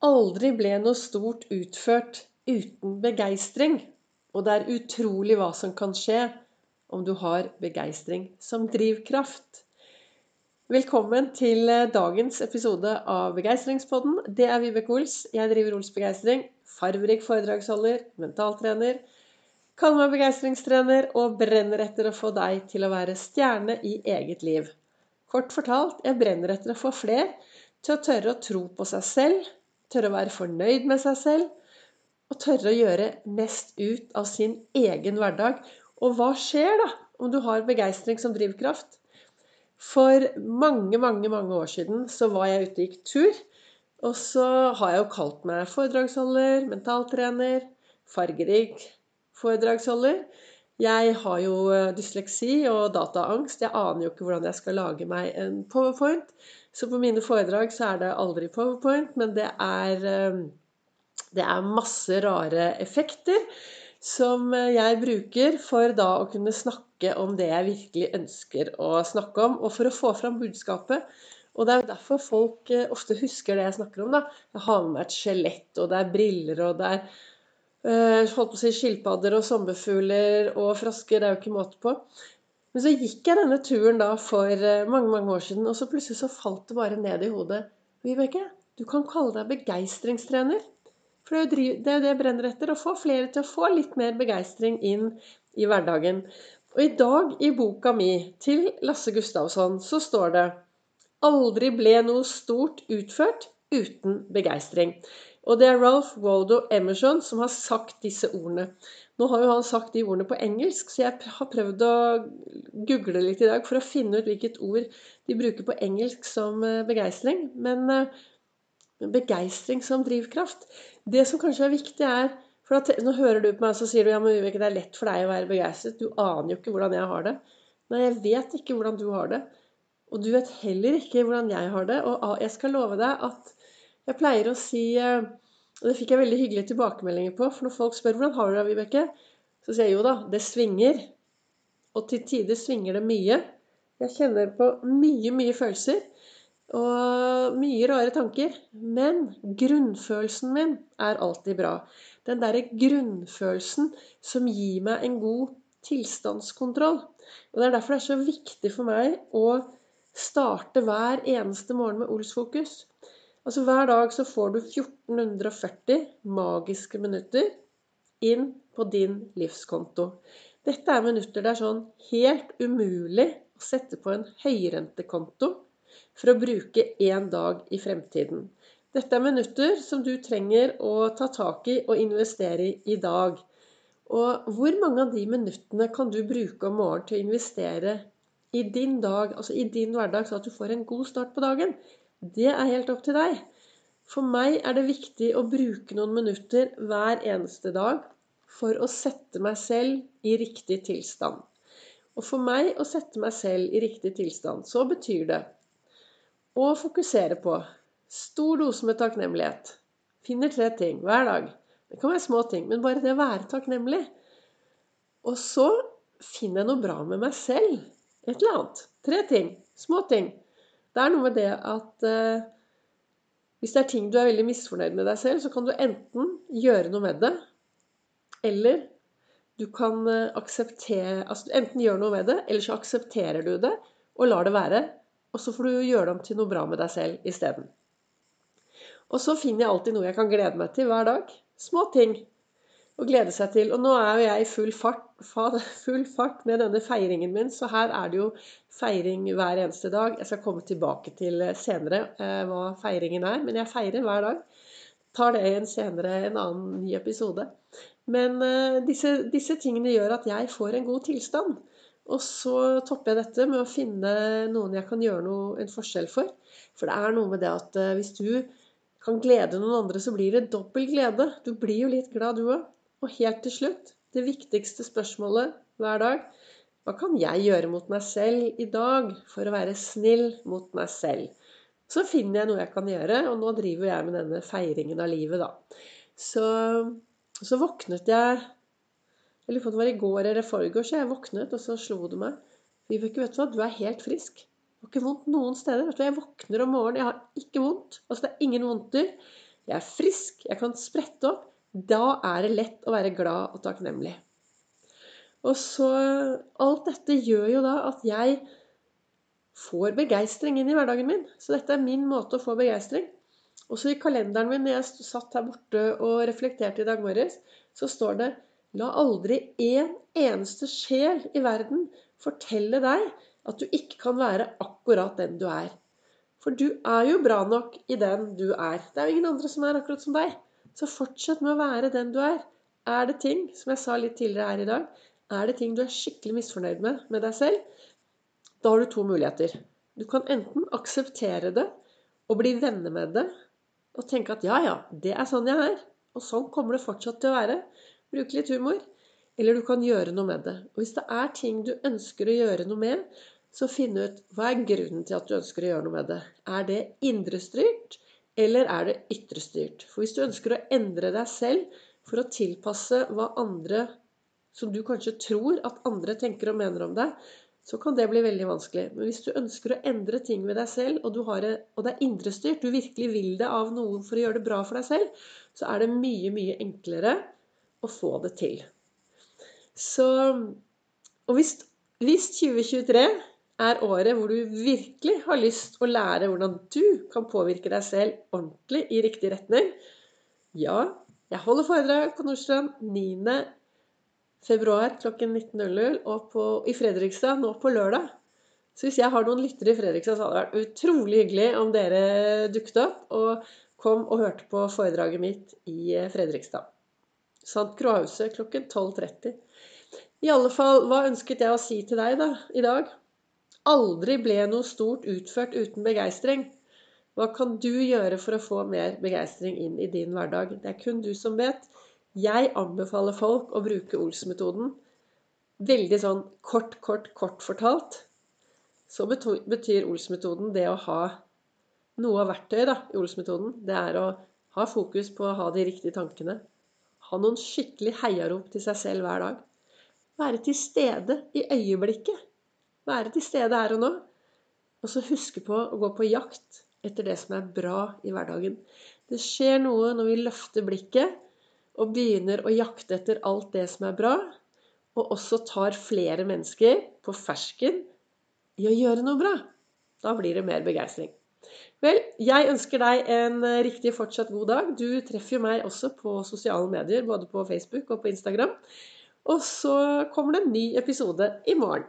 Aldri ble noe stort utført uten begeistring. Og det er utrolig hva som kan skje om du har begeistring som drivkraft. Velkommen til eh, dagens episode av Begeistringspodden. Det er Vibeke Ols. Jeg driver Ols Begeistring. Farverik foredragsholder, mentaltrener. Kaller meg begeistringstrener og brenner etter å få deg til å være stjerne i eget liv. Kort fortalt, jeg brenner etter å få fler til å tørre å tro på seg selv, tørre å være fornøyd med seg selv, og tørre å gjøre mest ut av sin egen hverdag. Og hva skjer da om du har begeistring som drivkraft? For mange, mange, mange år siden så var jeg ute og gikk tur. Og så har jeg jo kalt meg foredragsholder, mentaltrener, fargerik foredragsholder. Jeg har jo eh, dysleksi og dataangst. Jeg aner jo ikke hvordan jeg skal lage meg en powerpoint. Så på mine foredrag så er det aldri powerpoint, men det er, eh, det er masse rare effekter som eh, jeg bruker for da å kunne snakke om det jeg virkelig ønsker å snakke om, og for å få fram budskapet. Og det er jo derfor folk eh, ofte husker det jeg snakker om. da. Jeg har med meg et skjelett, og det er briller, og det er holdt på å si skilpadder og sommerfugler og frosker. Det er jo ikke måte på. Men så gikk jeg denne turen da for eh, mange mange år siden, og så plutselig så falt det bare ned i hodet. Vibeke, du kan kalle deg begeistringstrener. For det er jo det jeg brenner etter. Å få flere til å få litt mer begeistring inn i hverdagen. Og i dag i boka mi til Lasse Gustavsson så står det Aldri ble noe stort utført uten begeistring. Og det er Ralph Waldo Emerson som har sagt disse ordene. Nå har jo han sagt de ordene på engelsk, så jeg har prøvd å google litt i dag for å finne ut hvilket ord de bruker på engelsk som eh, begeistring. Men eh, begeistring som drivkraft Det som kanskje er viktig, er for at, Nå hører du på meg, så sier du ja, men det er lett for deg å være begeistret. Du aner jo ikke hvordan jeg har det. Nei, jeg vet ikke hvordan du har det. Og du vet heller ikke hvordan jeg har det. Og jeg skal love deg at jeg pleier å si eh, og det fikk jeg veldig hyggelige tilbakemeldinger på. For når folk spør hvordan har du det, Vibeke, så sier jeg jo da, det svinger. Og til tider svinger det mye. Jeg kjenner på mye, mye følelser. Og mye rare tanker. Men grunnfølelsen min er alltid bra. Den derre grunnfølelsen som gir meg en god tilstandskontroll. Og Det er derfor det er så viktig for meg å starte hver eneste morgen med Olsfokus. Altså Hver dag så får du 1440 magiske minutter inn på din livskonto. Dette er minutter det er sånn helt umulig å sette på en høyrentekonto for å bruke én dag i fremtiden. Dette er minutter som du trenger å ta tak i og investere i i dag. Og hvor mange av de minuttene kan du bruke om morgenen til å investere i din dag, altså i din hverdag, så at du får en god start på dagen? Det er helt opp til deg. For meg er det viktig å bruke noen minutter hver eneste dag for å sette meg selv i riktig tilstand. Og for meg å sette meg selv i riktig tilstand, så betyr det å fokusere på stor dose med takknemlighet. Finner tre ting hver dag. Det kan være små ting, men bare det å være takknemlig. Og så finner jeg noe bra med meg selv. Et eller annet. Tre ting. Små ting. Det er noe med det at eh, hvis det er ting du er veldig misfornøyd med deg selv, så kan du enten gjøre noe med det, eller du kan eh, akseptere altså Enten gjøre noe med det, eller så aksepterer du det og lar det være. Og så får du gjøre det om til noe bra med deg selv isteden. Og så finner jeg alltid noe jeg kan glede meg til hver dag. Små ting å glede seg til. Og nå er jo jeg i full fart, full fart med denne feiringen min, så her er det jo feiring hver eneste dag. Jeg skal komme tilbake til senere eh, hva feiringen er, men jeg feirer hver dag. Tar det igjen senere, en annen ny episode. Men uh, disse, disse tingene gjør at jeg får en god tilstand. Og så topper jeg dette med å finne noen jeg kan gjøre noe, en forskjell for. For det er noe med det at hvis du kan glede noen andre, så blir det dobbel glede. Du blir jo litt glad, du òg. Og helt til slutt, det viktigste spørsmålet hver dag Hva kan jeg gjøre mot meg selv i dag for å være snill mot meg selv? Så finner jeg noe jeg kan gjøre, og nå driver jeg med denne feiringen av livet, da. Så, så våknet jeg Jeg lurer på om det var i går eller forgårs jeg våknet, og så slo det meg. Vibeke, vet du hva, du er helt frisk. Du har ikke vondt noen steder. Vet du, Jeg våkner om morgenen, jeg har ikke vondt. Altså det er ingen vondter. jeg er frisk, jeg kan sprette opp. Da er det lett å være glad og takknemlig. Og så Alt dette gjør jo da at jeg får begeistring inn i hverdagen min. Så dette er min måte å få begeistring. Også i kalenderen min når jeg satt her borte og reflekterte i dag morges, så står det La aldri en eneste sjel i verden fortelle deg at du ikke kan være akkurat den du er. For du er jo bra nok i den du er. Det er jo ingen andre som er akkurat som deg. Så fortsett med å være den du er. Er det ting, som jeg sa litt tidligere her i dag, er det ting du er skikkelig misfornøyd med med deg selv, da har du to muligheter. Du kan enten akseptere det og bli venner med det og tenke at ja, ja, det er sånn jeg er. Og sånn kommer det fortsatt til å være. Bruke litt humor. Eller du kan gjøre noe med det. Og hvis det er ting du ønsker å gjøre noe med, så finn ut hva er grunnen til at du ønsker å gjøre noe med det. Er det indrestyrt, eller er det ytrestyrt? For hvis du ønsker å endre deg selv for å tilpasse hva andre som du kanskje tror at andre tenker og mener om deg, så kan det bli veldig vanskelig. Men hvis du ønsker å endre ting ved deg selv, og, det, og det er indrestyrt, du virkelig vil det av noen for å gjøre det bra for deg selv, så er det mye, mye enklere å få det til. Så Og hvis, hvis 2023 er året hvor du virkelig har lyst å lære hvordan du kan påvirke deg selv ordentlig i riktig retning, ja, jeg holder foredrag på Nordstrand 9 februar klokken 19.00 og på, i Fredrikstad nå på lørdag. Så hvis jeg har noen lyttere i Fredrikstad, så hadde det vært utrolig hyggelig om dere dukket opp og kom og hørte på foredraget mitt i eh, Fredrikstad. Sant Krohause klokken 12.30. I alle fall, hva ønsket jeg å si til deg da, i dag? Aldri ble noe stort utført uten begeistring. Hva kan du gjøre for å få mer begeistring inn i din hverdag? Det er kun du som vet. Jeg anbefaler folk å bruke Ols-metoden. Veldig sånn kort, kort, kort fortalt. Så betyr Ols-metoden det å ha noe av verktøyet da, i Ols-metoden. Det er å ha fokus på å ha de riktige tankene. Ha noen skikkelig heiarop til seg selv hver dag. Være til stede i øyeblikket. Være til stede her og nå. Og så huske på å gå på jakt etter det som er bra i hverdagen. Det skjer noe når vi løfter blikket og begynner å jakte etter alt det som er bra, og også tar flere mennesker på fersken i å gjøre noe bra. Da blir det mer begeistring. Vel, jeg ønsker deg en riktig fortsatt god dag. Du treffer jo meg også på sosiale medier, både på Facebook og på Instagram. Og så kommer det en ny episode i morgen.